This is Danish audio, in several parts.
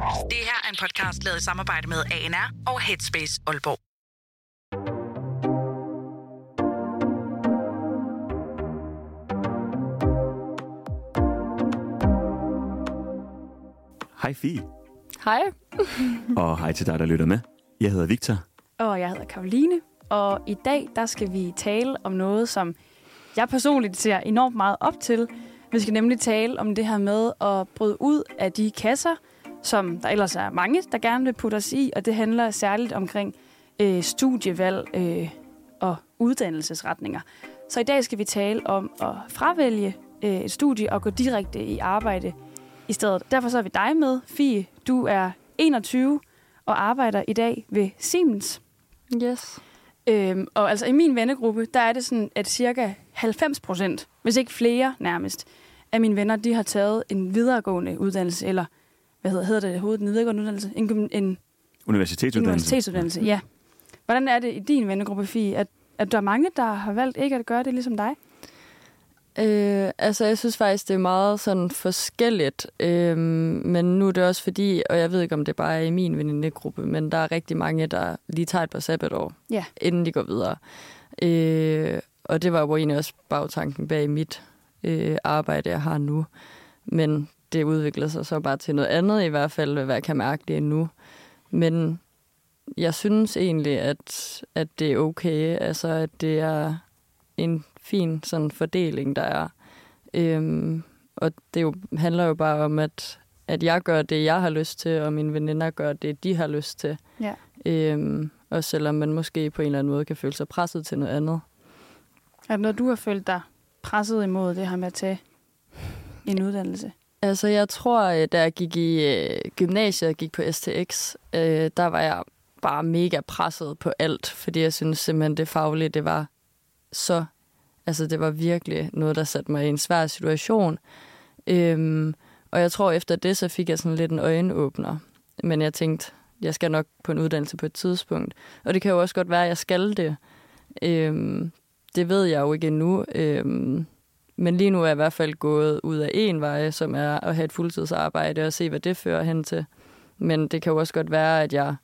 Det her er en podcast lavet i samarbejde med ANR og Headspace Aalborg. Hej Fie, Hej. og hej til dig, der lytter med. Jeg hedder Victor. Og jeg hedder Karoline. Og i dag, der skal vi tale om noget, som jeg personligt ser enormt meget op til. Vi skal nemlig tale om det her med at bryde ud af de kasser, som der ellers er mange, der gerne vil putte os i. Og det handler særligt omkring øh, studievalg øh, og uddannelsesretninger. Så i dag skal vi tale om at fravælge øh, et studie og gå direkte i arbejde i stedet. Derfor så er vi dig med, Fie. Du er 21 og arbejder i dag ved Siemens. Yes. Øhm, og altså i min vennegruppe, der er det sådan, at cirka 90 procent, hvis ikke flere nærmest, af mine venner, de har taget en videregående uddannelse, eller hvad hedder, hedder det overhovedet, en videregående uddannelse? En, en Universitetsuddannelse. universitetsuddannelse, ja. Hvordan er det i din vennegruppe, Fie? At, at der er mange, der har valgt ikke at gøre det ligesom dig? Øh, altså, jeg synes faktisk, det er meget sådan forskelligt. Øh, men nu er det også fordi, og jeg ved ikke, om det bare er i min venindegruppe, men der er rigtig mange, der lige tager et par sabbatår, Ja. inden de går videre. Øh, og det var jo egentlig også bagtanken bag mit øh, arbejde, jeg har nu. Men det udvikler sig så bare til noget andet, i hvert fald, hvad jeg kan mærke det nu. Men jeg synes egentlig, at, at det er okay. Altså, at det er en fin sådan fordeling, der er. Øhm, og det jo, handler jo bare om, at, at jeg gør det, jeg har lyst til, og mine veninder gør det, de har lyst til. Ja. Øhm, og selvom man måske på en eller anden måde kan føle sig presset til noget andet. Er det noget, du har følt dig presset imod det her med at tage en uddannelse? Altså, jeg tror, øh, da jeg gik i øh, gymnasiet og gik på STX, øh, der var jeg bare mega presset på alt, fordi jeg synes simpelthen, det faglige, det var så... Altså, det var virkelig noget, der satte mig i en svær situation. Øhm, og jeg tror, efter det, så fik jeg sådan lidt en øjenåbner. Men jeg tænkte, jeg skal nok på en uddannelse på et tidspunkt. Og det kan jo også godt være, at jeg skal det. Øhm, det ved jeg jo ikke endnu. Øhm, men lige nu er jeg i hvert fald gået ud af en vej, som er at have et fuldtidsarbejde og se, hvad det fører hen til. Men det kan jo også godt være, at jeg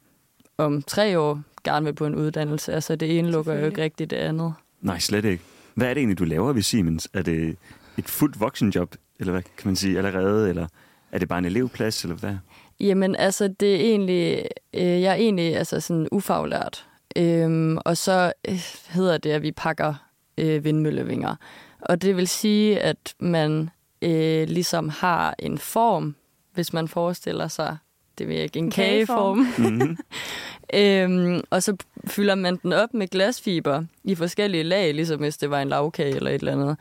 om tre år gerne vil på en uddannelse. Altså det ene lukker jo ikke rigtigt det andet. Nej, slet ikke. Hvad er det egentlig, du laver ved Siemens? Er det et fuldt voksenjob, eller hvad kan man sige, allerede? Eller er det bare en elevplads, eller hvad? Jamen altså, det er egentlig, øh, jeg er egentlig altså sådan ufaglært. Øhm, og så øh, hedder det, at vi pakker øh, vindmøllevinger. Og det vil sige, at man øh, ligesom har en form, hvis man forestiller sig, det jeg ikke, en, kageform. Mm-hmm. øhm, og så fylder man den op med glasfiber i forskellige lag, ligesom hvis det var en lavkage eller et eller andet.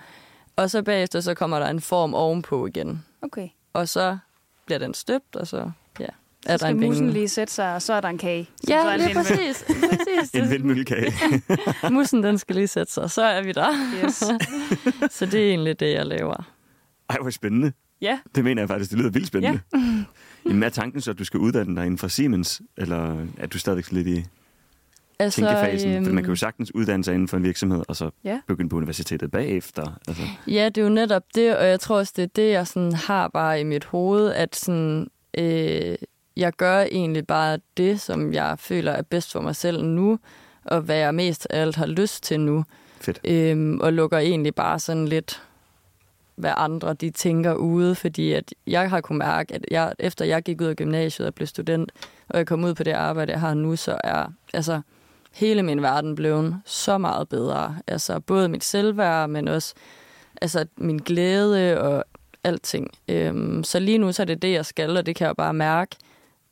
Og så bagefter, så kommer der en form ovenpå igen. Okay. Og så bliver den støbt, og så ja, Så er der skal en vinge. lige sætte sig, og så er der en kage. som så Ja, er lige præcis. præcis. En vindmøllekage. Mussen, den skal lige sætte sig, så er vi der. Yes. Så det er egentlig det, jeg laver. Ej, hvor spændende. Ja, Det mener jeg faktisk, det lyder vildt spændende. Ja. Jamen, er tanken så, at du skal uddanne dig inden for Siemens, eller er du stadigvæk lidt i Altså, tænkefasen? For man kan jo øhm, sagtens uddanne sig inden for en virksomhed, og så Ja. begynde på universitetet bagefter. Altså, Ja, det er jo netop det, og jeg tror også, det er det, jeg sådan har bare i mit hoved, at sådan, øh, jeg gør egentlig bare det, som jeg føler er bedst for mig selv nu, og hvad jeg mest af alt har lyst til nu. fedt. øhm, og lukker egentlig bare sådan lidt, hvad andre de tænker ude, fordi at jeg har kunnet mærke, at jeg, efter jeg gik ud af gymnasiet og blev student, og jeg kom ud på det arbejde, jeg har nu, så er altså hele min verden blevet så meget bedre. Altså både mit selvværd, men også altså, min glæde og alting. Øhm, så lige nu så er det det, jeg skal, og det kan jeg bare mærke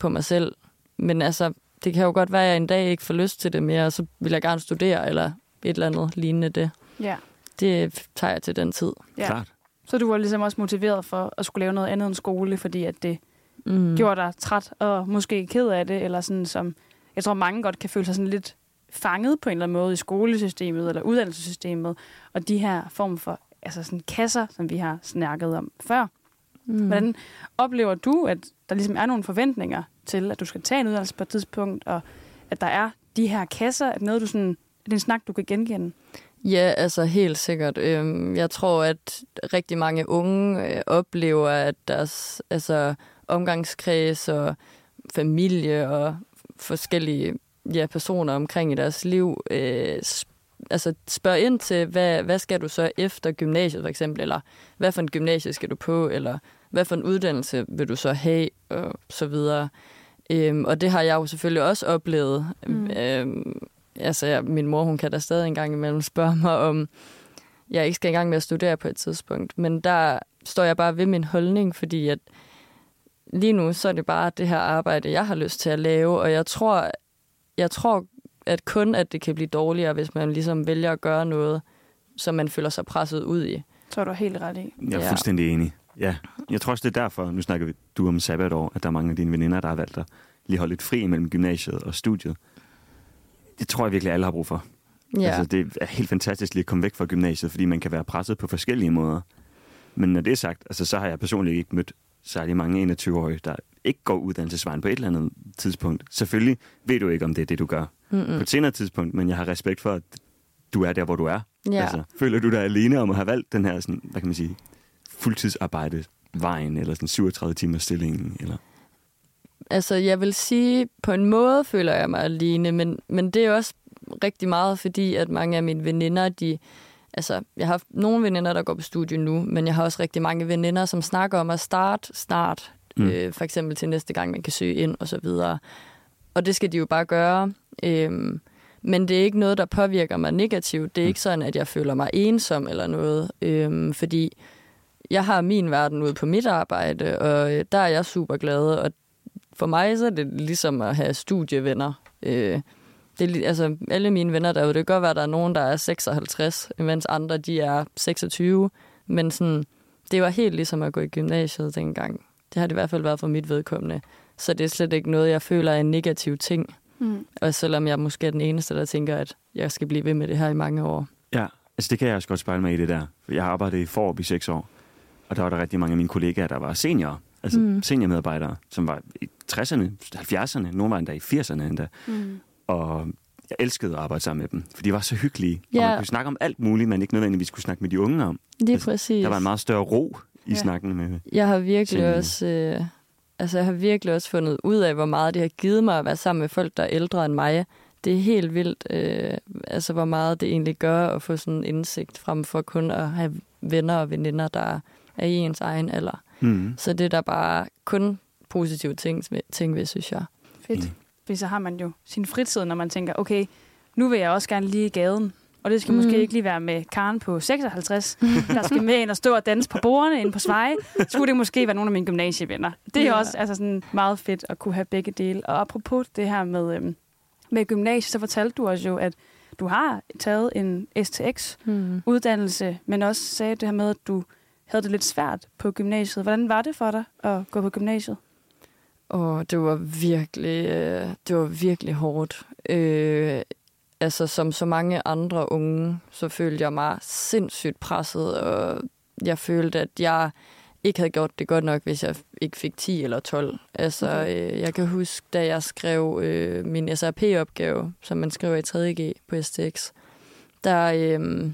på mig selv. Men altså, det kan jo godt være, at jeg en dag ikke får lyst til det mere, og så vil jeg gerne studere, eller et eller andet lignende det. ja. Det tager jeg til den tid. Ja. Klart. Så du var ligesom også motiveret for at skulle lave noget andet end skole, fordi at det Mm. gjorde dig træt og måske ked af det, eller sådan som, jeg tror mange godt kan føle sig sådan lidt fanget på en eller anden måde i skolesystemet eller uddannelsessystemet, og de her form for altså sådan kasser, som vi har snakket om før. Mm. Hvordan oplever du, at der ligesom er nogle forventninger til, at du skal tage en uddannelse på et tidspunkt, og at der er de her kasser, at noget du sådan, er det en snak, du kan genkende? Ja, altså helt sikkert. Øhm, jeg tror, at rigtig mange unge øh, oplever, at deres altså, omgangskreds og familie og forskellige ja, personer omkring i deres liv øh, altså spørg ind til, hvad, hvad skal du så efter gymnasiet for eksempel, eller hvad for en gymnasie skal du på, eller hvad for en uddannelse vil du så have, og så videre. Øhm, og det har jeg jo selvfølgelig også oplevet. Mm. Øhm, altså, jeg, min mor, hun kan da stadig en gang imellem spørge mig, om jeg ikke skal i gang med at studere på et tidspunkt. Men der står jeg bare ved min holdning, fordi at lige nu, så er det bare det her arbejde, jeg har lyst til at lave, og jeg tror, jeg tror at kun at det kan blive dårligere, hvis man ligesom vælger at gøre noget, som man føler sig presset ud i. Så er du helt ret i. Jeg er ja. fuldstændig enig. Ja, jeg tror også, det er derfor, nu snakker vi du om sabbatår, at der er mange af dine veninder, der har valgt at lige holde lidt fri mellem gymnasiet og studiet. Det tror jeg virkelig, alle har brug for. Ja. Altså, det er helt fantastisk lige at komme væk fra gymnasiet, fordi man kan være presset på forskellige måder. Men når det er sagt, altså, så har jeg personligt ikke mødt særlig mange 21-årige, der ikke går uddannelsesvejen på et eller andet tidspunkt. Selvfølgelig ved du ikke, om det er det, du gør Mm-mm. på et senere tidspunkt, men jeg har respekt for, at du er der, hvor du er. Ja. Altså, føler du dig alene om at have valgt den her, sådan, hvad kan man sige, fuldtidsarbejde vejen, eller sådan 37 timers stillingen, eller? Altså, jeg vil sige, på en måde føler jeg mig alene, men, men det er også rigtig meget, fordi at mange af mine veninder, de, altså, jeg har nogle veninder, der går på studie nu, men jeg har også rigtig mange veninder, som snakker om at starte snart, mm. øh, for eksempel til næste gang, man kan søge ind, og så videre. Og det skal de jo bare gøre. Øhm, men det er ikke noget, der påvirker mig negativt. Det er ikke sådan, at jeg føler mig ensom eller noget, øhm, fordi jeg har min verden ude på mit arbejde, og øh, der er jeg super glad, og for mig så er det ligesom at have studievenner. Øh, det er, altså, alle mine venner derude, det kan godt være, at der er nogen, der er 56, mens andre de er 26, men sådan, det var helt ligesom at gå i gymnasiet dengang. Det har det i hvert fald været for mit vedkommende. Så det er slet ikke noget, jeg føler er en negativ ting. Mm. Og selvom jeg måske er den eneste, der tænker, at jeg skal blive ved med det her i mange år. Ja, altså det kan jeg også godt spejle mig i det der. Jeg har arbejdet i Forop i seks år, og der var der rigtig mange af mine kollegaer, der var seniorer. Altså mm. seniormedarbejdere, som var i 60'erne, 70'erne, nogle var endda i 80'erne endda. Mm. Og jeg elskede at arbejde sammen med dem, for de var så hyggelige. Ja. Og man kunne snakke om alt muligt, man ikke nødvendigvis skulle snakke med de unge om. Det er altså, præcis. Der var en meget større ro i ja. snakken med Jeg har virkelig seniorerne. også... Øh altså jeg har virkelig også fundet ud af, hvor meget det har givet mig at være sammen med folk, der er ældre end mig. Det er helt vildt, øh, altså hvor meget det egentlig gør at få sådan en indsigt frem for kun at have venner og veninder, der er i ens egen alder. Mm. Så det er der bare kun positive ting, ting ved, synes jeg. Fedt. Mm. Fordi så har man jo sin fritid, når man tænker, okay, nu vil jeg også gerne lige i gaden. Og det skal mm. måske ikke lige være med Karen på 56, der skal med ind og stå og danse på bordene inde på Sveje. Så skulle det måske være nogle af mine gymnasievenner. Det er ja. også altså sådan meget fedt at kunne have begge dele. Og apropos det her med, øhm, med gymnasiet, så fortalte du os jo, at du har taget en STX-uddannelse, mm. men også sagde det her med, at du havde det lidt svært på gymnasiet. Hvordan var det for dig at gå på gymnasiet? Og det var virkelig, øh, det var virkelig hårdt. Øh, altså som så mange andre unge, så følte jeg mig sindssygt presset, og jeg følte, at jeg ikke havde gjort det godt nok, hvis jeg ikke fik 10 eller 12. Altså, okay. øh, jeg kan huske, da jeg skrev øh, min SRP-opgave, som man skriver i 3.G på STX, der øh,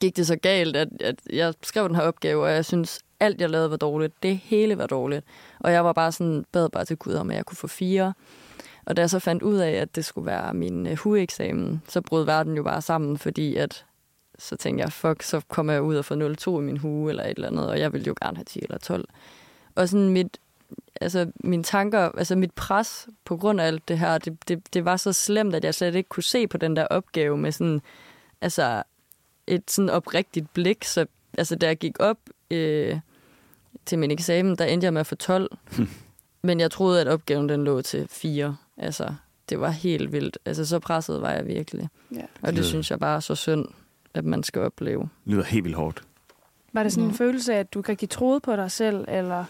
gik det så galt, at, at jeg skrev den her opgave, og jeg synes, alt jeg lavede var dårligt. Det hele var dårligt. Og jeg var bare sådan, bad bare til Gud om, at jeg kunne få fire. Og da jeg så fandt ud af, at det skulle være min øh, hueksamen, så brød verden jo bare sammen, fordi at så tænkte jeg, fuck, så kommer jeg ud og får 0,2 i min hue eller et eller andet, og jeg ville jo gerne have 10 eller 12. Og sådan mit, altså mine tanker, altså mit pres på grund af alt det her, det, det, det var så slemt, at jeg slet ikke kunne se på den der opgave med sådan, altså et sådan oprigtigt blik. Så altså, da jeg gik op øh, til min eksamen, der endte jeg med at få 12. Men jeg troede, at opgaven den lå til 4. Altså, det var helt vildt. Altså, så presset var jeg virkelig. Ja. Og det synes jeg bare er så synd, at man skal opleve. Det lyder helt vildt hårdt. Var det sådan en ja. følelse af, at du ikke rigtig troede på dig selv, eller...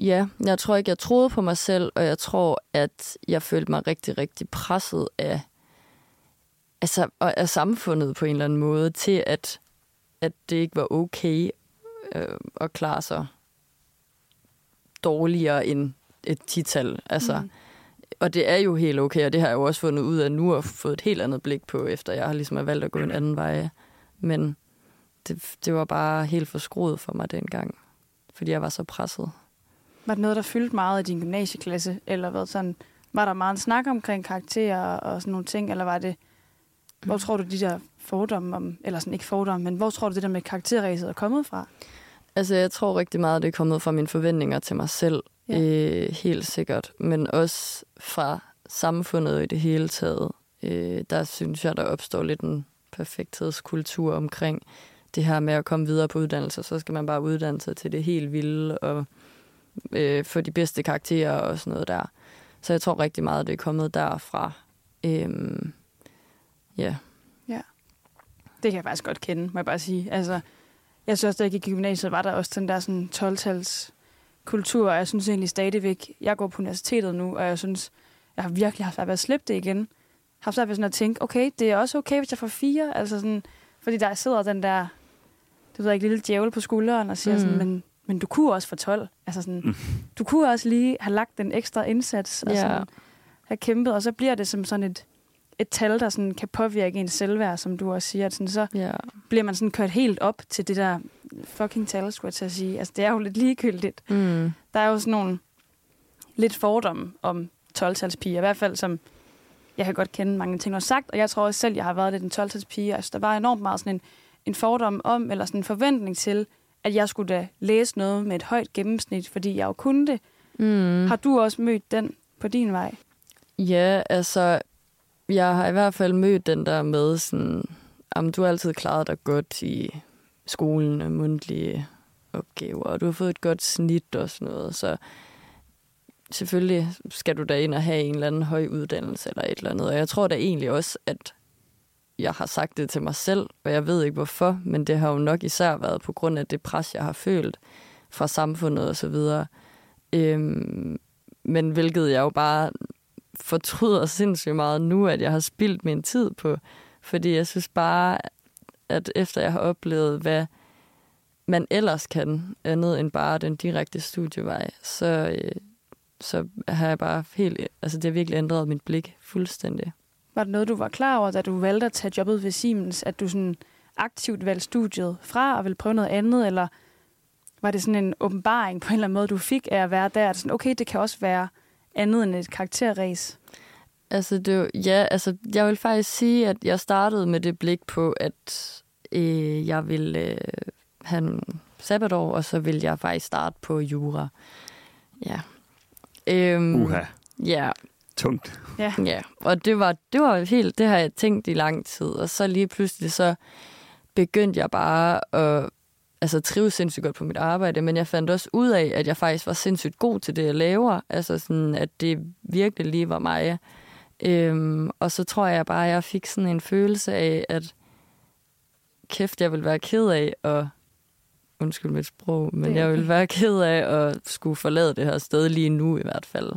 Ja, jeg tror ikke, jeg troede på mig selv, og jeg tror, at jeg følte mig rigtig, rigtig presset af, altså, af samfundet på en eller anden måde, til at, at det ikke var okay øh, at klare sig dårligere end et tital. Altså, mm og det er jo helt okay, og det har jeg jo også fundet ud af nu og fået et helt andet blik på, efter jeg har ligesom valgt at gå en anden vej. Men det, det var bare helt forskruet for mig dengang, fordi jeg var så presset. Var det noget, der fyldte meget i din gymnasieklasse, eller hvad sådan? Var der meget en snak omkring karakterer og sådan nogle ting, eller var det... Hvor tror du, de der fordomme om, eller sådan ikke fordomme, men hvor tror du, det der med karakterræset er kommet fra? Altså, jeg tror rigtig meget, det er kommet fra mine forventninger til mig selv. Ja. Øh, helt sikkert. Men også fra samfundet i det hele taget. Øh, der synes jeg, der opstår lidt en perfekthedskultur omkring det her med at komme videre på uddannelse. Så skal man bare uddanne sig til det helt vilde og øh, få de bedste karakterer og sådan noget der. Så jeg tror rigtig meget, det er kommet derfra. Øhm, ja. Det kan jeg faktisk godt kende, må jeg bare sige. Altså, jeg synes også, da jeg gik i gymnasiet, var der også den der sådan 12-tals kultur, og jeg synes egentlig stadigvæk, jeg går på universitetet nu, og jeg synes, jeg har virkelig haft svært ved at slippe det igen. Har haft svært ved sådan at tænke, okay, det er også okay, hvis jeg får fire, altså sådan, fordi der sidder den der, du ved ikke, lille djævel på skulderen og siger mm. sådan, men, men du kunne også få 12. Altså sådan, Mm. du kunne også lige have lagt den ekstra indsats og Ja. sådan, have kæmpet, og så bliver det som sådan et, et tal, der sådan kan påvirke ens selvværd, som du også siger. At sådan, så ja. bliver man sådan kørt helt op til det der fucking tal, skulle jeg til at sige. Altså, det er jo lidt ligegyldigt. Mm. Der er jo sådan nogle lidt fordomme om 12-talspiger, i hvert fald som jeg kan godt kende mange ting, har sagt, og jeg tror også selv, jeg har været lidt en 12-talspige. Altså, der var enormt meget sådan en, en fordom om, eller sådan en forventning til, at jeg skulle da læse noget med et højt gennemsnit, fordi jeg jo kunne det. Mm. Har du også mødt den på din vej? Ja, altså, jeg har i hvert fald mødt den der med sådan, om du har altid klaret dig godt i skolen og mundtlige opgaver, og du har fået et godt snit og sådan noget, så selvfølgelig skal du da ind og have en eller anden høj uddannelse eller et eller andet. Og jeg tror da egentlig også, at jeg har sagt det til mig selv, og jeg ved ikke hvorfor, men det har jo nok især været på grund af det pres, jeg har følt fra samfundet og så videre. Øhm, men hvilket jeg jo bare fortryder sindssygt meget nu, at jeg har spildt min tid på. Fordi jeg synes bare, at efter jeg har oplevet, hvad man ellers kan, andet end bare den direkte studievej, så, øh, så har jeg bare helt, altså det har virkelig ændret mit blik fuldstændig. Var det noget, du var klar over, da du valgte at tage jobbet ved Siemens, at du sådan aktivt valgte studiet fra og ville prøve noget andet, eller var det sådan en åbenbaring på en eller anden måde, du fik af at være der? At sådan, okay, det kan også være andet end et karakterræs. Altså, det, var- ja, altså, jeg vil faktisk sige, at jeg startede med det blik på, at øh, jeg ville øh, have nogle sabbatår, og så ville jeg faktisk starte på jura. Ja. Øhm, Uha, Ja, tungt. Ja. Ja, og det var, det var helt, det har jeg tænkt i lang tid, og så lige pludselig så begyndte jeg bare at altså, trive sindssygt godt på mit arbejde, men jeg fandt også ud af, at jeg faktisk var sindssygt god til det, jeg laver, altså sådan, at det virkelig lige var mig. Øhm, og så tror jeg bare, at jeg fik sådan en følelse af, at kæft, jeg ville være ked af at undskyld mit sprog, men er jeg okay. ville være ked af at skulle forlade det her sted lige nu i hvert fald.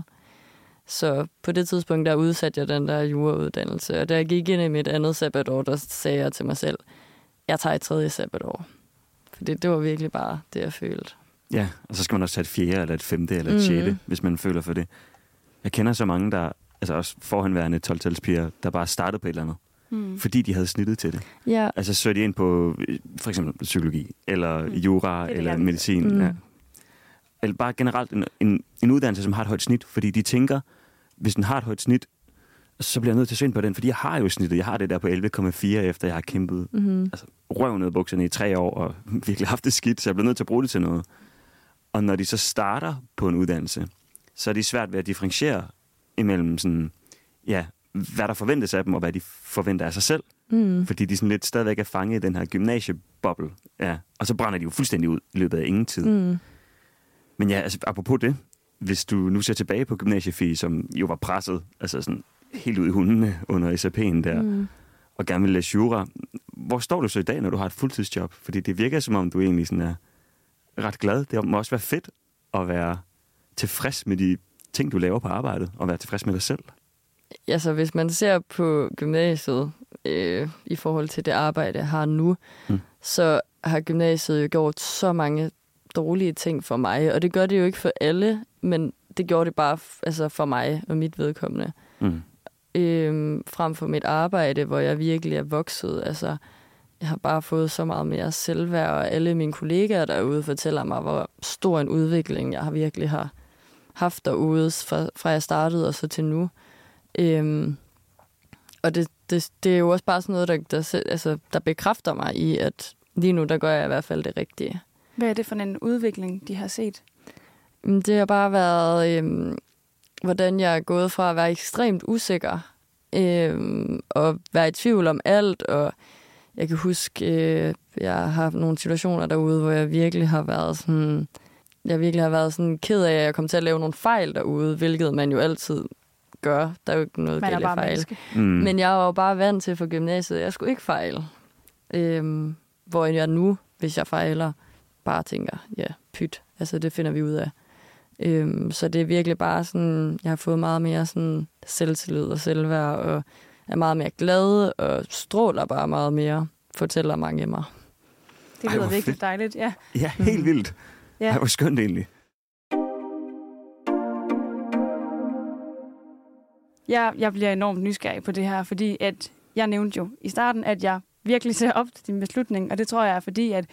Så på det tidspunkt, der udsatte jeg den der jurauddannelse. Og da jeg gik ind i mit andet sabbatår, der sagde jeg til mig selv, jeg tager et tredje sabbatår. For det, det var virkelig bare det, jeg følte. Ja, og så skal man også tage et fjerde, eller et femte, eller et Mhm. sjette, hvis man føler for det. Jeg kender så mange, der, altså også forhenværende 12-talspiger, der bare startede på et eller andet, Hmm. fordi de havde snittet til det. Ja, Altså så er de ind på øh, for eksempel psykologi, eller Mm. jura, Det eller jeg medicin. Mm. Ja. Eller bare generelt en, en, en uddannelse, som har et højt snit, fordi de tænker, hvis den har et højt snit, så bliver jeg nødt til at søge på den, fordi jeg har jo snittet. Jeg har det der på 11,4, efter jeg har kæmpet mm-hmm. altså, røv ned i bukserne i tre år, og virkelig haft det skidt, så jeg bliver nødt til at bruge det til noget. Og når de så starter på en uddannelse, så er de svært ved at differentiere imellem sådan, ja, hvad der forventes af dem, og hvad de forventer af sig selv. mm. Fordi de sådan lidt stadigvæk er fanget i den her gymnasieboble. Ja. Og så brænder de jo fuldstændig ud i løbet af ingen tid. Mm. Men ja, altså, apropos det, hvis du nu ser tilbage på gymnasiefie, som jo var presset, altså sådan helt ud i hundene under SAP'en der, mm. Og gerne vil læse jura. Hvor står du så i dag, når du har et fuldtidsjob? Fordi det virker som om, du egentlig sådan er ret glad. Det må også være fedt at være tilfreds med de ting, du laver på arbejdet, og være tilfreds med dig selv. Altså, hvis man ser på gymnasiet øh, i forhold til det arbejde, jeg har nu, Mm. så har gymnasiet jo gjort så mange dårlige ting for mig. Og det gør det jo ikke for alle, men det gjorde det bare altså for mig og mit vedkommende. Mm. Øhm, frem for mit arbejde, hvor jeg virkelig er vokset. Altså, jeg har bare fået så meget mere selvværd, og alle mine kollegaer derude fortæller mig, hvor stor en udvikling jeg har virkelig har haft derude, fra, fra jeg startede og så til nu. Øhm, og det, det, det er jo også bare sådan noget, der, der, altså, der bekræfter mig i, at lige nu, der gør jeg i hvert fald det rigtige. Hvad er det for en udvikling, de har set? Det har bare været, øhm, hvordan jeg er gået fra at være ekstremt usikker øhm, og være i tvivl om alt. Og jeg kan huske, øh, jeg har haft nogle situationer derude, hvor jeg virkelig har været sådan... Jeg virkelig har været sådan ked af, at jeg kom til at lave nogle fejl derude, hvilket man jo altid gør. Der er jo ikke noget Man galt bare fejl. menneske. Mm. Men jeg var jo bare vant til for gymnasiet, jeg skulle ikke fejle. Øhm, hvor jeg nu, hvis jeg fejler, bare tænker, ja, pyt, altså det finder vi ud af. Øhm, så det er virkelig bare sådan, jeg har fået meget mere sådan selvtillid og selvværd, og er meget mere glad, og stråler bare meget mere, fortæller mange mig. Det lyder virkelig fedt. dejligt. Ja. Ja, helt vildt. Ja. Ja. Ej, hvor skønt egentlig. Jeg, jeg bliver enormt nysgerrig på det her, fordi at jeg nævnte jo i starten, at jeg virkelig ser op til din beslutning, og det tror jeg er fordi, at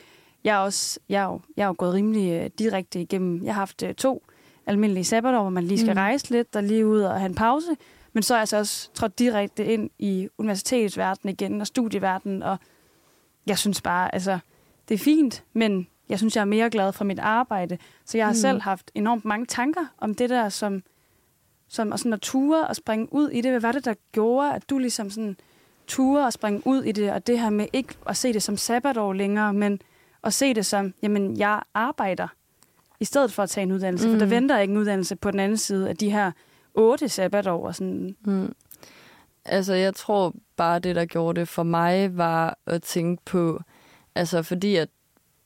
jeg også, jeg er jo, jeg er jo gået rimelig øh, direkte igennem, jeg har haft øh, to almindelige sabbatår, hvor man lige skal Mm. rejse lidt og lige ud og have en pause, men så er jeg så også trådt direkte ind i universitetets verden igen og studieverdenen, og jeg synes bare, altså, det er fint, men jeg synes, jeg er mere glad for mit arbejde, så jeg har mm. selv haft enormt mange tanker om det der, som som og sådan at ture og springe ud i det. Hvad var det, der gjorde, at du ligesom sådan ture og springe ud i det, og det her med ikke at se det som sabbatår længere, men at se det som, jamen, jeg arbejder, i stedet for at tage en uddannelse. Mm. For der Mm. venter ikke en uddannelse på den anden side af de her otte sabbatår. Og sådan. Mm. Altså, jeg tror bare, det, der gjorde det for mig, var at tænke på, altså fordi at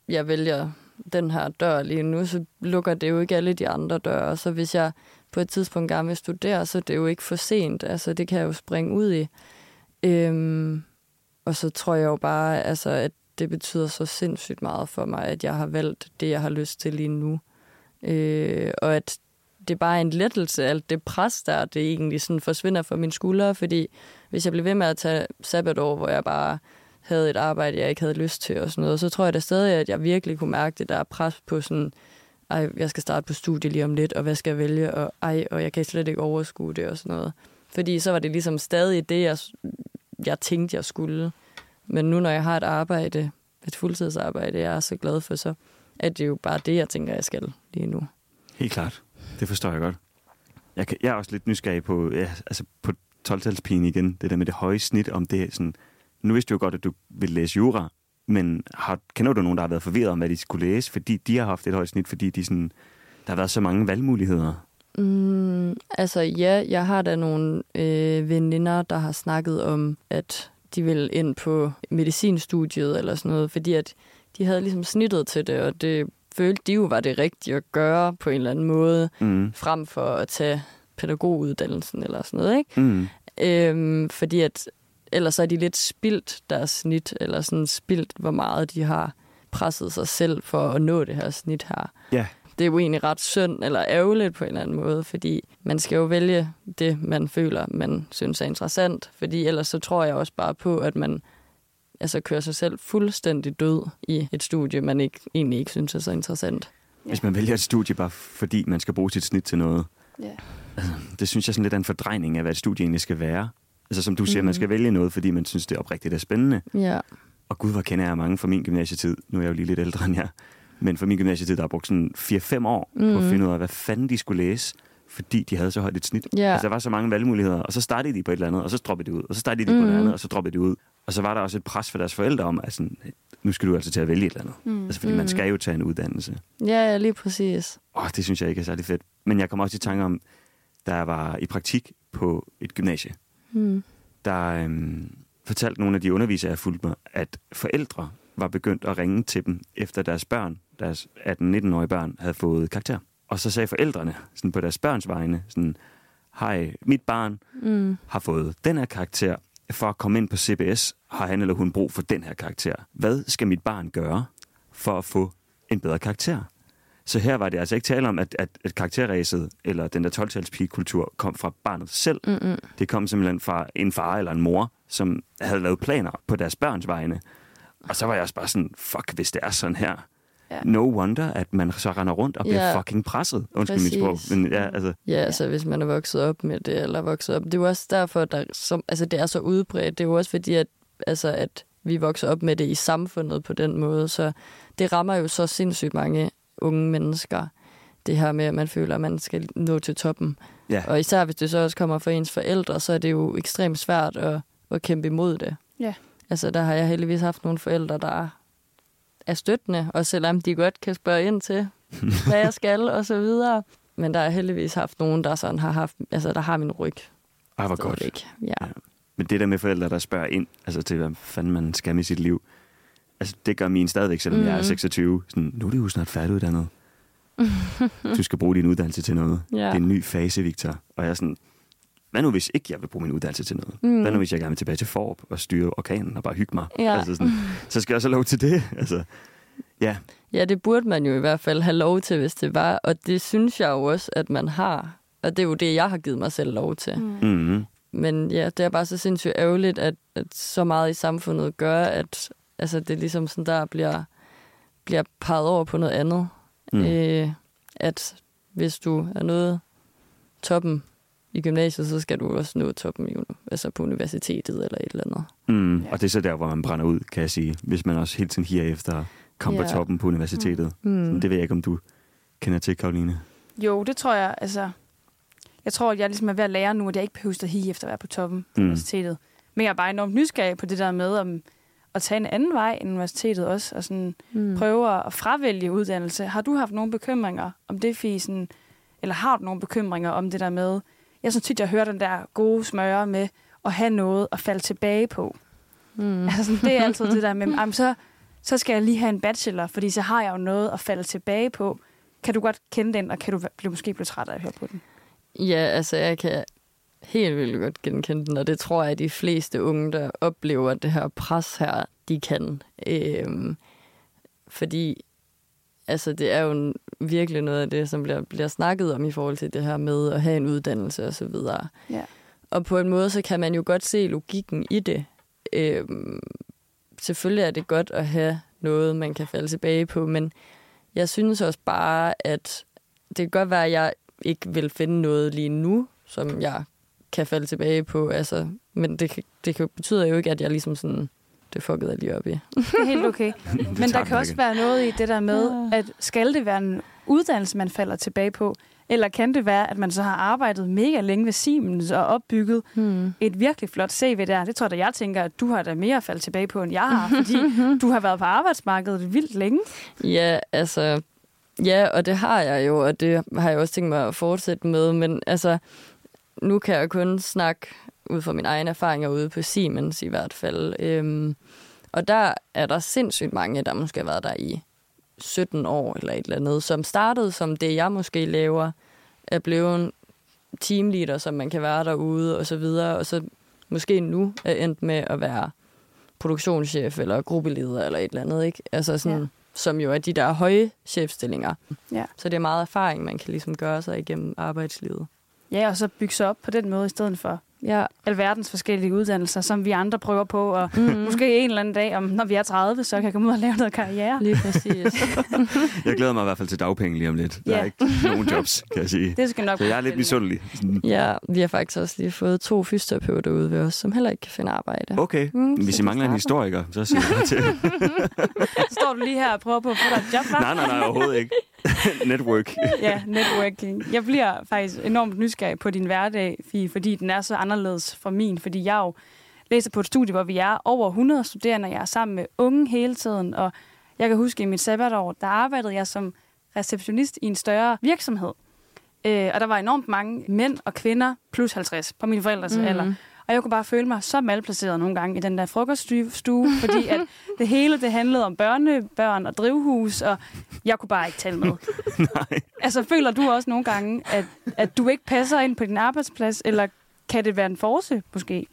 jeg vælger den her dør lige nu, så lukker det jo ikke alle de andre døre. Så hvis jeg på et tidspunkt gerne vil studere, så er det jo ikke for sent. Altså, det kan jeg jo springe ud i. Øhm, og så tror jeg jo bare, altså, at det betyder så sindssygt meget for mig, at jeg har valgt det, jeg har lyst til lige nu. Øh, og at det er bare en lettelse, alt det pres der, det egentlig sådan forsvinder fra mine skuldre, fordi hvis jeg blev ved med at tage sabbatår, hvor jeg bare havde et arbejde, jeg ikke havde lyst til og sådan noget, så tror jeg da stadig, at jeg virkelig kunne mærke det der pres på sådan, ej, jeg skal starte på studie lige om lidt, og hvad skal jeg vælge, og ej, og jeg kan slet ikke overskue det og sådan noget. Fordi så var det ligesom stadig det, jeg, jeg tænkte, jeg skulle. Men nu, når jeg har et arbejde, et fuldtidsarbejde, jeg er så glad for, så er det jo bare det, jeg tænker, jeg skal lige nu. Helt klart. Det forstår jeg godt. Jeg, kan, jeg er også lidt nysgerrig på, ja, altså på 12-talspigen igen, det der med det høje snit, om det sådan... Nu vidste du jo godt, at du ville læse jura, men har, kender du nogen, der har været forvirret om, hvad de skulle læse, fordi de har haft et højt snit, fordi de sådan, der har været så mange valgmuligheder? Mm, altså ja, jeg har da nogle øh, veninder, der har snakket om, at de vil ind på medicinstudiet eller sådan noget, fordi at de havde ligesom snittet til det, og det følte de jo var det rigtige at gøre på en eller anden måde, Mm. frem for at tage pædagoguddannelsen eller sådan noget, ikke? Mm. Øhm, fordi at ellers er de lidt spildt deres snit, eller sådan spildt, hvor meget de har presset sig selv for at nå det her snit her. Ja. Det er jo egentlig ret synd eller ærgerligt på en eller anden måde, fordi man skal jo vælge det, man føler, man synes er interessant, fordi ellers så tror jeg også bare på, at man altså kører sig selv fuldstændig død i et studie, man ikke, egentlig ikke synes er så interessant. Hvis man vælger et studie bare fordi man skal bruge sit snit til noget, Ja. det synes jeg sådan lidt er en fordrejning af, hvad et studie egentlig skal være. Altså som du siger, Mhm. man skal vælge noget, fordi man synes, det er oprigtigt er spændende. Ja. Og gud, hvor kender jeg mange fra min gymnasietid. Nu er jeg jo lige lidt ældre end jer. Men fra min gymnasietid, der har brugt sådan 4-5 år mm. på at Mhm. finde ud af, hvad fanden de skulle læse, fordi de havde så højt et snit. Ja. Altså, der var så mange valgmuligheder, og så startede de på et eller andet, og så droppede de ud, og så startede de mm. på noget andet, og så droppede de ud. Og så var der også et pres for deres forældre om, at sådan, nu skal du altså til at vælge et eller andet. Mm. Altså, fordi man Mhm. skal jo tage en uddannelse. Ja, ja, lige præcis. Åh, det synes jeg ikke er særlig fedt. Men jeg kommer også i tanke om, da jeg var i praktik på et gymnasie, Mm. der øhm, fortalte nogle af de undervisere, jeg fulgte med, at forældre var begyndt at ringe til dem, efter deres børn, deres 18-19-årige børn, havde fået karakter. Og så sagde forældrene sådan på deres børns vegne, sådan, hej, mit barn Mm. har fået den her karakter. For at komme ind på CBS har han eller hun brug for den her karakter. Hvad skal mit barn gøre for at få en bedre karakter? Så her var det altså ikke tale om, at, at, at karakterræset eller den der 12 kultur kom fra barnet selv. Mm-mm. Det kom simpelthen fra en far eller en mor, som havde lavet planer på deres børns vegne. Og så var jeg også bare sådan, fuck, hvis det er sådan her, Ja. no wonder, at man så render rundt og bliver Ja. fucking presset. Undskyld mit sprog. Præcis. Men ja, altså, Ja, altså hvis man er vokset op med det, eller vokset op. Det er jo også derfor, der, som, altså, det er så udbredt. Det er jo også fordi, at, altså, at vi vokser op med det i samfundet på den måde. Så det rammer jo så sindssygt mange unge mennesker. Det her med, at man føler, at man skal nå til toppen. ja. Og især hvis det så også kommer fra ens forældre, så er det jo ekstremt svært at, at kæmpe imod det. Ja. Altså der har jeg heldigvis haft nogle forældre, der er støttende, og selvom de godt kan spørge ind til, hvad jeg skal og så videre. Men der har jeg heldigvis haft nogen, der sådan har haft, altså der har min ryg. Ej, hvor godt. Stadigvæk. Ja. Men det der med forældre, der spørger ind altså til, hvad fanden man skal med sit liv, altså det gør min stadigvæk, selvom mm. jeg er Mhm. 26. Sådan, nu er du jo snart færdiguddannet. du skal bruge din uddannelse til noget. Ja. Det er en ny fase, Victor. Og jeg er sådan, hvad nu hvis ikke jeg vil bruge min uddannelse til noget? Mm. Hvad nu hvis jeg gerne vil tilbage til Forb og styre orkanen og bare hygge mig? Ja. Altså sådan, så skal jeg så lov til det. Altså, ja, ja, det burde man jo i hvert fald have lov til, hvis det var. Og det synes jeg jo også, at man har. Og det er jo det, jeg har givet mig selv lov til. Mm. mm-hmm. Men ja, det er bare så sindssygt ærgerligt, at, at så meget i samfundet gør, at altså, det ligesom sådan der bliver, bliver peget over på noget andet. Mm. Mm. Øh, at hvis du er nået toppen i gymnasiet, så skal du også nå toppen i, altså på universitetet eller et eller andet. Mm. Ja. Og det er så der, hvor man brænder ud, kan jeg sige. Hvis man også hele tiden higer efter at komme på Ja. toppen på universitetet. Mm. Det ved jeg ikke, om du kender til, Karoline. Jo, det tror jeg, altså... Jeg tror, at jeg ligesom er ved at lære nu, at jeg ikke behøver at hige efter at være på toppen på Mm. universitetet. Men jeg er bare enormt nysgerrig på det der med om, at tage en anden vej end universitetet også, og sådan Mm. prøve at fravælge uddannelse. Har du haft nogle bekymringer om det, Fisen? Eller har du nogle bekymringer om det der med... Jeg synes tit, jeg hører den der gode smøre med at have noget at falde tilbage på. Mm. Altså, sådan, det er altid det der med, jamen, så, så skal jeg lige have en bachelor, fordi så har jeg jo noget at falde tilbage på. Kan du godt kende den, og kan du blive, måske blive træt af at høre på den? Ja, altså jeg kan helt vildt godt genkende den, og det tror jeg, at de fleste unge, der oplever det her pres her, de kan. Øhm, fordi altså, det er jo virkelig noget af det, som bliver, bliver snakket om i forhold til det her med at have en uddannelse og så videre. Ja. Og på en måde, så kan man jo godt se logikken i det. Øhm, selvfølgelig er det godt at have noget, man kan falde tilbage på, men jeg synes også bare, at det kan godt være, at jeg ikke vil finde noget lige nu, som jeg kan falde tilbage på. Altså, men det, det betyder jo ikke, at jeg ligesom sådan, det fuckede jeg lige op i. Det er helt okay. Men der kan også være noget i det der med, at skal det være en uddannelse, man falder tilbage på, eller kan det være, at man så har arbejdet mega længe ved Siemens og opbygget Hmm. et virkelig flot CV der? Det tror jeg da, jeg tænker, at du har da mere at falde tilbage på, end jeg har, fordi du har været på arbejdsmarkedet vildt længe. Ja, altså... Ja, og det har jeg jo, og det har jeg også tænkt mig at fortsætte med, men altså, nu kan jeg kun snakke ud fra mine egne erfaringer ude på Siemens i hvert fald. Øhm, og der er der sindssygt mange, der måske har været der i 17 år eller et eller andet, som startede som det, jeg måske laver, er blevet teamleader, som man kan være derude og så videre, og så måske nu er endt med at være produktionschef eller gruppeleder eller et eller andet, ikke? Altså sådan, ja. som jo er de der høje chefstillinger. Ja. Så det er meget erfaring, man kan ligesom gøre sig igennem arbejdslivet. Ja, og så bygge sig op på den måde, i stedet for Ja. alverdens forskellige uddannelser, som vi andre prøver på, og Mm. måske en eller anden dag, om når vi er 30, så kan jeg komme ud og lave noget karriere. Lige præcis. Jeg glæder mig i hvert fald til dagpenge lige om lidt. Der Ja. er ikke nogen jobs, kan jeg sige. Det skal nok Så jeg er lidt misundelig. Ja, vi har faktisk også lige fået to fysioterapeuter ude ved os, som heller ikke kan finde arbejde. Okay, Mm, hvis I mangler en historiker, så siger jeg til. Står du lige her og prøver på at få dig et job? Nej, nej, nej, overhovedet ikke. Network. Ja, networking. Jeg bliver faktisk enormt nysgerrig på din hverdag, Fie, fordi den er så anderledes fra min, fordi jeg jo læser på et studie, hvor vi er over 100 studerende, og jeg er sammen med unge hele tiden, og jeg kan huske, at i mit sabbatår, der arbejdede jeg som receptionist i en større virksomhed. Øh, og der var enormt mange mænd og kvinder, plus 50, på mine forældres mm. alder. Og jeg kunne bare føle mig så malplaceret nogle gange i den der frokoststue, fordi at det hele det handlede om børnebørn og drivhus, og jeg kunne bare ikke tale med. Nej. Altså, føler du også nogle gange, at, at du ikke passer ind på din arbejdsplads, eller kan det være en force, måske,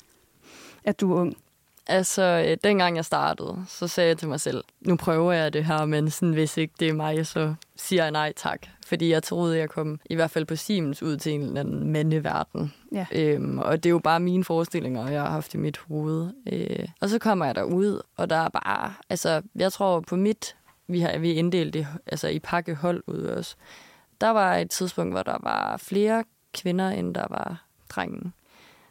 at du er ung? Altså, øh, dengang jeg startede, så sagde jeg til mig selv, nu prøver jeg det her, men sådan, hvis ikke det er mig, så siger jeg nej tak. Fordi jeg troede, jeg kom i hvert fald på Siemens ud til en eller anden mandeverden. Ja. Øhm, og det er jo bare mine forestillinger, jeg har haft i mit hoved. Øh, og så kommer jeg derud, og der er bare, altså, jeg tror på mit vi har vi inddelt i, altså i pakkehold ude også. Der var et tidspunkt, hvor der var flere kvinder, end der var drengen.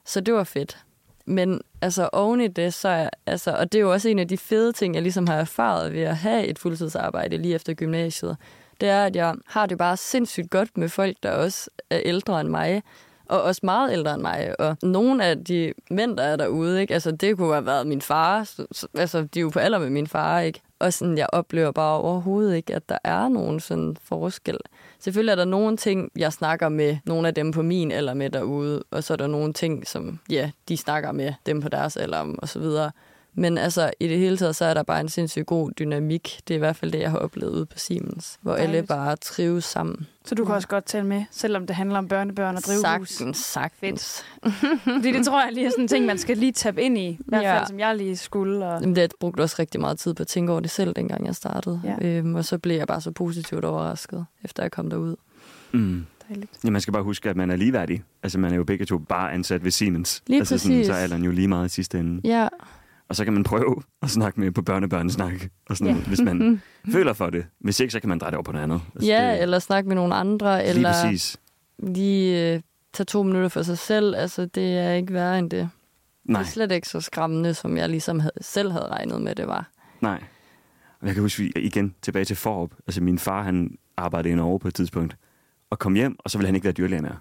Så det var fedt. Men altså oven i det, så er, altså, og det er jo også en af de fede ting, jeg ligesom har erfaret ved at have et fuldtidsarbejde lige efter gymnasiet, det er, at jeg har det bare sindssygt godt med folk, der også er ældre end mig, og også meget ældre end mig. Og nogle af de mænd, der er derude, ikke? Altså, det kunne have været min far. Så, så, altså, de er jo på alder med min far, ikke? Og sådan, jeg oplever bare overhovedet ikke, at der er nogen sådan forskel. Selvfølgelig er der nogle ting, jeg snakker med nogle af dem på min eller med derude, og så er der nogle ting, som ja, de snakker med dem på deres eller om, og så videre. Men altså, i det hele taget, så er der bare en sindssygt god dynamik. Det er i hvert fald det, jeg har oplevet ude på Siemens, hvor Dejligt. alle bare trives sammen. Så du kan også godt tale med, selvom det handler om børnebørn og drivhus. Sagtens, sagtens. Fordi det tror jeg lige er sådan en ting, man skal lige tabe ind i. I hvert fald, Ja. som jeg lige skulle. Og... Jamen, det brugte også rigtig meget tid på at tænke over det selv, dengang jeg startede. Ja. Øhm, og så blev jeg bare så positivt overrasket, efter jeg kom derud. Mm. Dejligt. Ja, man skal bare huske, at man er ligeværdig. Altså, man er jo begge to bare ansat ved Siemens. Lige altså, Sådan, præcis. så er alderen jo lige meget i sidste ende. Ja, Og så kan man prøve at snakke med på børnebørnesnak, og sådan, Ja. hvis man føler for det. Hvis ikke, så kan man dreje det over på noget andet. Altså, ja det, eller snakke med nogle andre, Lige eller præcis. lige øh, tage to minutter for sig selv. Altså, det er ikke værre end det. Nej, Det er slet ikke så skræmmende, som jeg ligesom havde, selv havde regnet med, det var. nej. Og jeg kan huske, vi igen tilbage til Forop. Altså, min far, han arbejdede i Norge på et tidspunkt, og kom hjem, og så ville han ikke være dyrlæge mere.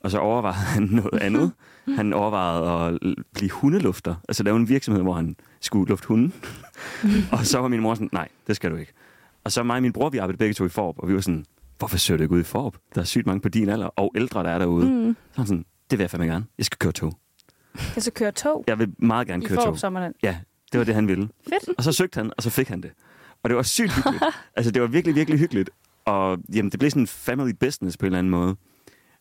Og så overvejede han noget andet. Han overvejede at blive hundelufter. Altså lave en virksomhed, hvor han skulle lufte hunden. og så var min mor sådan, nej, det skal du ikke. Og så mig og min bror, vi arbejdede begge to i Forop, og vi var sådan, hvorfor søger du ikke ud i Forop? Der er sygt mange på din alder, og ældre, der er derude. Mm. Så han sådan, det vil jeg fandme gerne. Jeg skal køre tog. Jeg skal køre tog Jeg vil meget gerne i køre tog. Forup Sommerland. Ja, det var det, han ville. Fedt. Og så søgte han, og så fik han det. Og det var sygt hyggeligt. altså, det var virkelig, virkelig hyggeligt. Og jamen, det blev sådan en family business på en eller anden måde.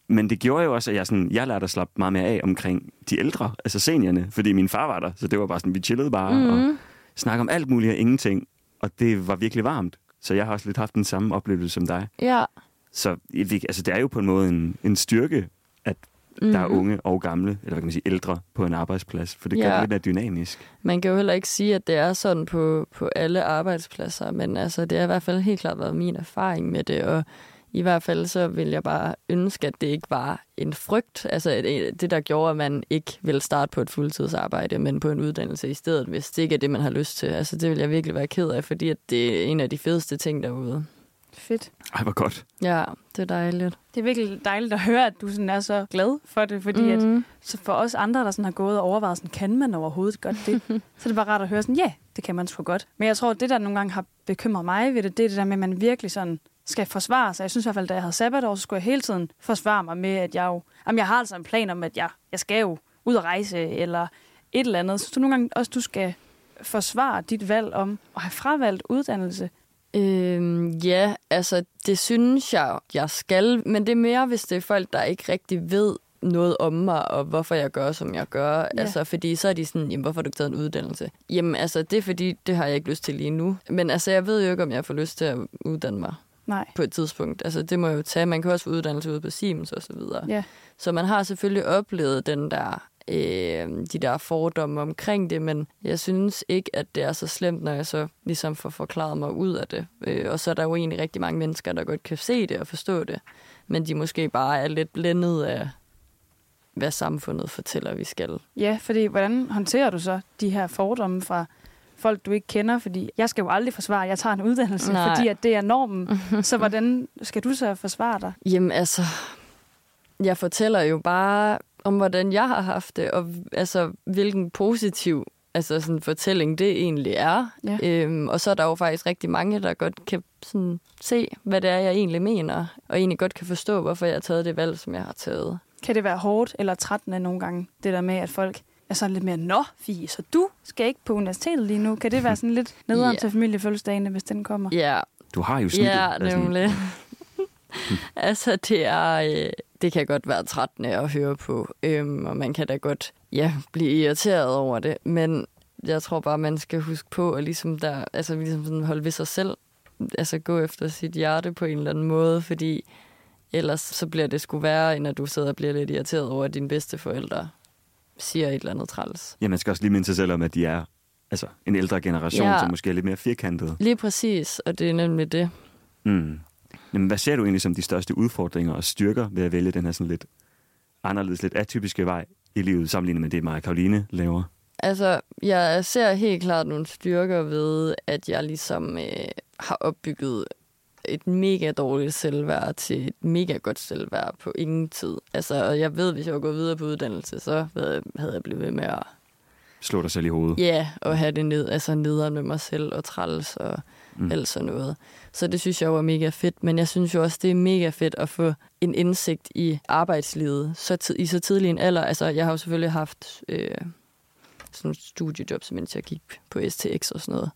Men det gjorde jo også, at jeg, sådan, jeg lærte at slappe meget mere af omkring de ældre, altså seniorerne, fordi min far var der. Så det var bare sådan, vi chillede bare mm. og snakkede om alt muligt og ingenting. Og det var virkelig varmt. Så jeg har også lidt haft den samme oplevelse som dig. Ja. Så altså, det er jo på en måde en, en styrke, at mm. der er unge og gamle, eller hvad kan man sige, ældre på en arbejdsplads. For det gør Ja. det lidt mere dynamisk. Man kan jo heller ikke sige, at det er sådan på, på alle arbejdspladser, men altså, det har i hvert fald helt klart været min erfaring med det, og i hvert fald så vil jeg bare ønske, at det ikke var en frygt, altså det, det der gjorde, at man ikke ville starte på et fuldtidsarbejde, men på en uddannelse i stedet, hvis det ikke er det, man har lyst til. Altså det vil jeg virkelig være ked af, fordi at det er en af de fedeste ting derude. Fedt. Ej, hvor godt. Ja, det er dejligt. Det er virkelig dejligt at høre, at du sådan er så glad for det, fordi mm. at Mhm. så for os andre, der sådan har gået og overvejet, sådan, kan man overhovedet godt det? så er det bare rart at høre sådan, ja, det kan man sgu godt. Men jeg tror, at det, der nogle gange har bekymret mig ved det, det er det der med, at man virkelig sådan skal forsvare sig. Jeg synes i hvert fald, da jeg havde sabbatår, så skulle jeg hele tiden forsvare mig med, at jeg jo, jamen, jeg har altså en plan om, at jeg, jeg skal jo ud og rejse, eller et eller andet. Så du nogle gange også, du skal forsvare dit valg om at have fravalgt uddannelse. Øhm, ja, altså det synes jeg, jeg skal, men det er mere, hvis det er folk, der ikke rigtig ved noget om mig, og hvorfor jeg gør, som jeg gør. Ja. Altså, fordi så er de sådan, jamen, hvorfor har du ikke taget en uddannelse? Jamen, altså, det er fordi, det har jeg ikke lyst til lige nu. Men altså, jeg ved jo ikke, om jeg får lyst til at uddanne mig Nej. på et tidspunkt. Altså, det må jeg jo tage. Man kan også få uddannelse ude på Siemens og så videre. Ja. Så man har selvfølgelig oplevet den der, øh, de der fordomme omkring det, men jeg synes ikke, at det er så slemt, når jeg så ligesom får forklaret mig ud af det. Øh, og så er der jo egentlig rigtig mange mennesker, der godt kan se det og forstå det, men de måske bare er lidt blændet af, hvad samfundet fortæller, vi skal. Ja, fordi hvordan håndterer du så de her fordomme fra folk, du ikke kender? Fordi jeg skal jo aldrig forsvare, at jeg tager en uddannelse, Nej. fordi at det er normen. så hvordan skal du så forsvare dig? Jamen altså, jeg fortæller jo bare om, hvordan jeg har haft det, og altså, hvilken positiv altså, sådan, fortælling det egentlig er. Ja. Øhm, og så er der jo faktisk rigtig mange, der godt kan sådan, se, hvad det er, jeg egentlig mener, og egentlig godt kan forstå, hvorfor jeg har taget det valg, som jeg har taget. Kan det være hårdt eller trættende nogle gange, det der med, at folk er sådan lidt mere, nå, Fie, så du skal ikke på universitetet lige nu. Kan det være sådan lidt nederen Ja. til familiefødselsdagene, hvis den kommer? Ja, Du har jo snittet. ja Altså, nemlig. altså, det er... Øh, det kan godt være trættende at høre på, øhm, og man kan da godt ja, blive irriteret over det, men jeg tror bare, man skal huske på at ligesom der, altså ligesom sådan holde ved sig selv, altså gå efter sit hjerte på en eller anden måde, fordi ellers så bliver det sgu værre, end at du sidder og bliver lidt irriteret over, at dine bedste forældre siger et eller andet træls. Ja, man skal også lige minde sig selv om, at de er altså, en ældre generation, Ja. som måske er lidt mere firkantet. Lige præcis, og det er nemlig det. Mm. Jamen, hvad ser du egentlig som de største udfordringer og styrker ved at vælge den her sådan lidt anderledes, lidt atypiske vej i livet, sammenlignet med det, Maja Karoline laver? Altså, jeg ser helt klart nogle styrker ved, at jeg ligesom øh, har opbygget et mega dårligt selvværd til et mega godt selvværd på ingen tid. Altså, og jeg ved, hvis jeg var gået videre på uddannelse, så havde jeg blevet ved med at Slå dig selv i hovedet. Ja, yeah, og have det ned, altså nederen med mig selv og træls og Mm. alt sådan noget. Så det synes jeg var mega fedt, men jeg synes jo også, det er mega fedt at få en indsigt i arbejdslivet så tid, i så tidlig en alder. Altså, jeg har jo selvfølgelig haft øh, sådan studiejobs, mens jeg gik på STX og sådan noget.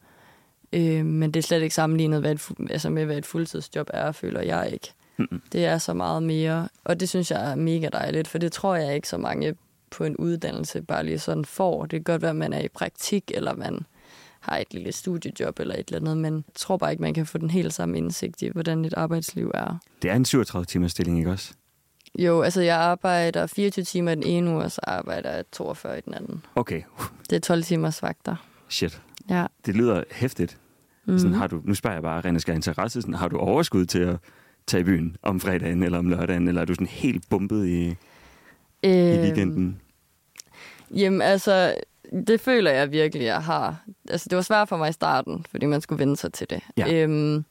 Øh, men det er slet ikke sammenlignet hvad et, altså med, hvad et fuldtidsjob er, føler jeg ikke. Det er så meget mere, og det synes jeg er mega dejligt, for det tror jeg ikke så mange på en uddannelse bare lige sådan får. Det kan godt være, at man er i praktik, eller man har et lille studiejob eller et eller andet, men jeg tror bare ikke, man kan få den helt samme indsigt i, hvordan et arbejdsliv er. Det er en 37-timers stilling, ikke også? Jo, altså jeg arbejder 24 timer i den ene uge, og så arbejder jeg 42 i den anden. Okay, Det er 12 timers vagter. shit. Ja. Det lyder hæftigt. Mm. Sådan, har du, nu spørger jeg bare, René, skal interesse, sådan, har du overskud til at tage i byen om fredagen eller om lørdagen, eller er du sådan helt bumpet i, i Øhm, weekenden? Jamen altså, det føler jeg virkelig, jeg har. Altså, det var svært for mig i starten, fordi man skulle vende sig til det. Ja. Øhm,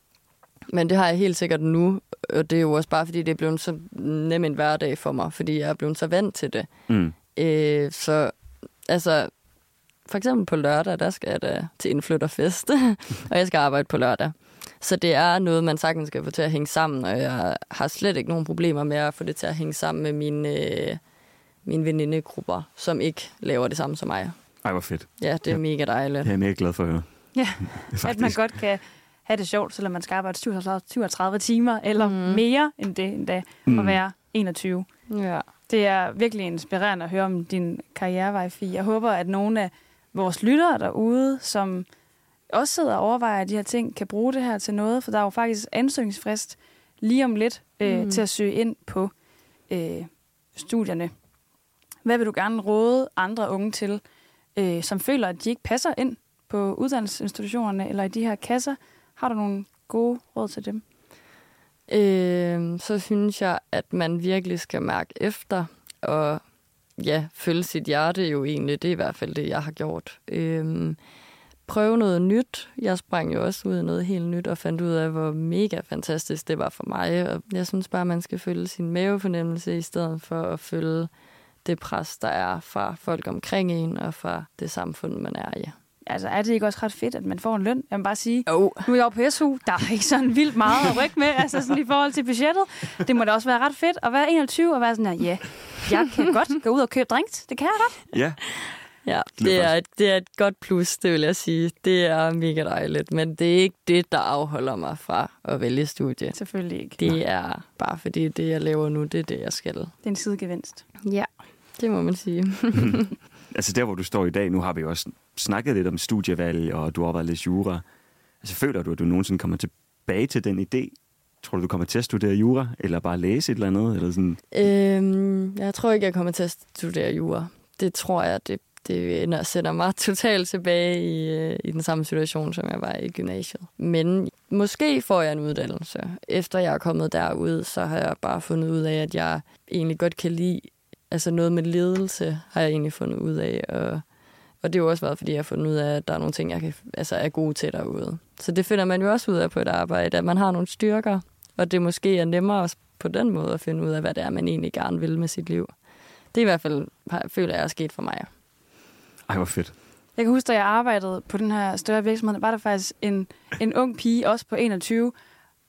men det har jeg helt sikkert nu, og det er jo også bare, fordi det er blevet så nem en hverdag for mig, fordi jeg er blevet så vant til det. Mm. Øh, så altså, for eksempel på lørdag, der skal jeg da til indflytterfest, og jeg skal arbejde på lørdag. Så det er noget, man sagtens skal få til at hænge sammen, og jeg har slet ikke nogen problemer med at få det til at hænge sammen med mine, øh, mine venindegrupper, som ikke laver det samme som mig. Ej, hvor fedt. Ja, det er Ja. mega dejligt. Det er jeg mega glad for at høre. Ja, at man godt kan have det sjovt, selvom man skal arbejde 37, 37 timer, eller mm. mere end det endda, Mm. mm. at være 21. Ja. Det er virkelig inspirerende at høre om din karrierevej, Fie. Jeg håber, at nogle af vores lyttere derude, som også sidder og overvejer de her ting, kan bruge det her til noget, for der er jo faktisk ansøgningsfrist lige om lidt øh, Mm. til at søge ind på øh, studierne. Hvad vil du gerne råde andre unge til, øh, som føler, at de ikke passer ind på uddannelsesinstitutionerne eller i de her kasser? Har du nogle gode råd til dem? Øh, så synes jeg, at man virkelig skal mærke efter, og ja, følge sit hjerte jo egentlig. Det er i hvert fald det, jeg har gjort. Øhm, prøve noget nyt. Jeg sprang jo også ud i noget helt nyt og fandt ud af, hvor mega fantastisk det var for mig. Og jeg synes bare, man skal følge sin mavefornemmelse i stedet for at følge det pres, der er fra folk omkring en og fra det samfund, man er i. Altså, er det ikke også ret fedt, at man får en løn? Jeg vil bare sige, Oh. nu er jeg på SU, der er ikke sådan vildt meget at rykke med, altså sådan i forhold til budgettet. Det må da også være ret fedt at være 21 og være sådan her, ja, jeg kan godt gå ud og købe drinks. Det kan jeg godt. Ja, Ja, det er, et, det er et godt plus, det vil jeg sige. Det er mega dejligt, men det er ikke det, der afholder mig fra at vælge studie. Selvfølgelig ikke. Det er bare fordi det, jeg laver nu, det er det, jeg skal. Det er en sidegevinst. Ja, det må man sige. altså der, hvor du står i dag, nu har vi også snakket lidt om studievalg, og du har været lidt jura. Altså føler du, at du nogensinde kommer tilbage til den idé? Tror du, du kommer til at studere jura, eller bare læse et eller andet? Eller sådan? øhm, jeg tror ikke, jeg kommer til at studere jura. Det tror jeg, det, det ender sætter mig totalt tilbage i, øh, i den samme situation, som jeg var i gymnasiet. Men måske får jeg en uddannelse. Efter jeg er kommet derud, så har jeg bare fundet ud af, at jeg egentlig godt kan lide altså noget med ledelse, har jeg egentlig fundet ud af. Og, og det har jo også været, fordi jeg har fundet ud af, at der er nogle ting, jeg kan, altså er god til derude. Så det finder man jo også ud af på et arbejde, at man har nogle styrker, og det måske er nemmere også på den måde at finde ud af, hvad det er, man egentlig gerne vil med sit liv. Det er i hvert fald, har- føler jeg, er sket for mig. Ej, hvor fedt. Jeg kan huske, da jeg arbejdede på den her større virksomhed, var der faktisk en, en ung pige, også på 21,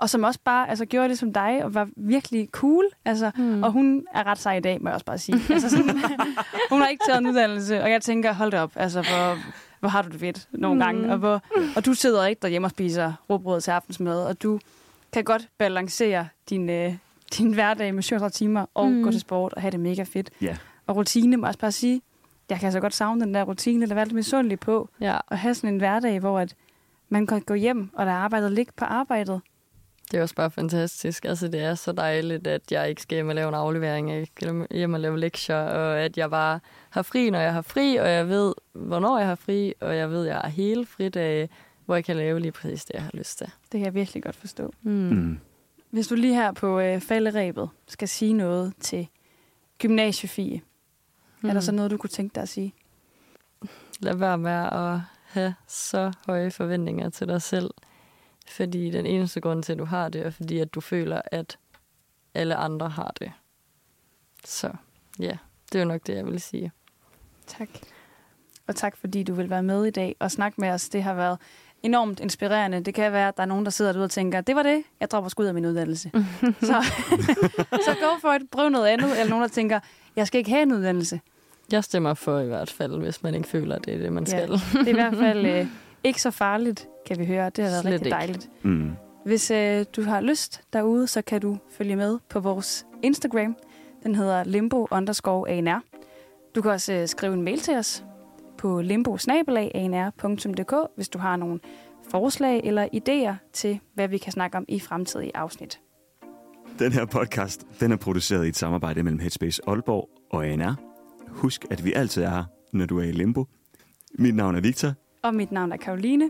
og som også bare altså, gjorde det som dig, og var virkelig cool. Altså, Hmm. Og hun er ret sej i dag, må jeg også bare sige. Altså, sådan, hun har ikke taget en uddannelse, og jeg tænker, hold da op, altså, hvor, hvor har du det fedt nogle Mm. gange. Og, hvor, og du sidder ikke derhjemme og spiser råbrød til aftensmad, og du kan godt balancere din, øh, din hverdag med 37 timer og Mm. mm. gå til sport og have det mega fedt. Ja. Og rutine, må jeg også bare sige, jeg kan altså godt savne den der rutine, eller være lidt misundelig på, Ja, at have sådan en hverdag, hvor at man kan gå hjem, og der er arbejdet ligge på arbejdet. Det er også bare fantastisk. Altså, det er så dejligt, at jeg ikke skal hjem og lave en aflevering, jeg skal hjem og lave lektier, og at jeg bare har fri, når jeg har fri, og jeg ved, hvornår jeg har fri, og jeg ved, at jeg har hele fridage, hvor jeg kan lave lige præcis det, jeg har lyst til. Det kan jeg virkelig godt forstå. Mm. Mm. Hvis du lige her på øh, falderæbet skal sige noget til gymnasiefie, mm. er der så noget, du kunne tænke dig at sige? Lad være med at have så høje forventninger til dig selv. Fordi den eneste grund til, at du har det, er fordi, at du føler, at alle andre har det. Så ja, det er jo nok det, jeg vil sige. Tak. Og tak, fordi du vil være med i dag og snakke med os. Det har været enormt inspirerende. Det kan være, at der er nogen, der sidder derude og tænker, det var det, jeg dropper skud af min uddannelse. så, så go for it, prøv noget andet. Eller nogen, der tænker, jeg skal ikke have en uddannelse. Jeg stemmer for i hvert fald, hvis man ikke føler, at det er det, man Ja. skal. Det er i hvert fald øh, ikke så farligt, kan vi høre. Det har været Slet rigtig ikke. dejligt. Mm. Hvis øh, du har lyst derude, så kan du følge med på vores Instagram. Den hedder limbo underscore ANR. Du kan også øh, skrive en mail til os på limbo hvis du har nogle forslag eller idéer til, hvad vi kan snakke om i fremtidige afsnit. Den her podcast, den er produceret i et samarbejde mellem Headspace Aalborg og ANR. Husk, at vi altid er her, når du er i limbo. Mit navn er Victor. Og mit navn er Karoline.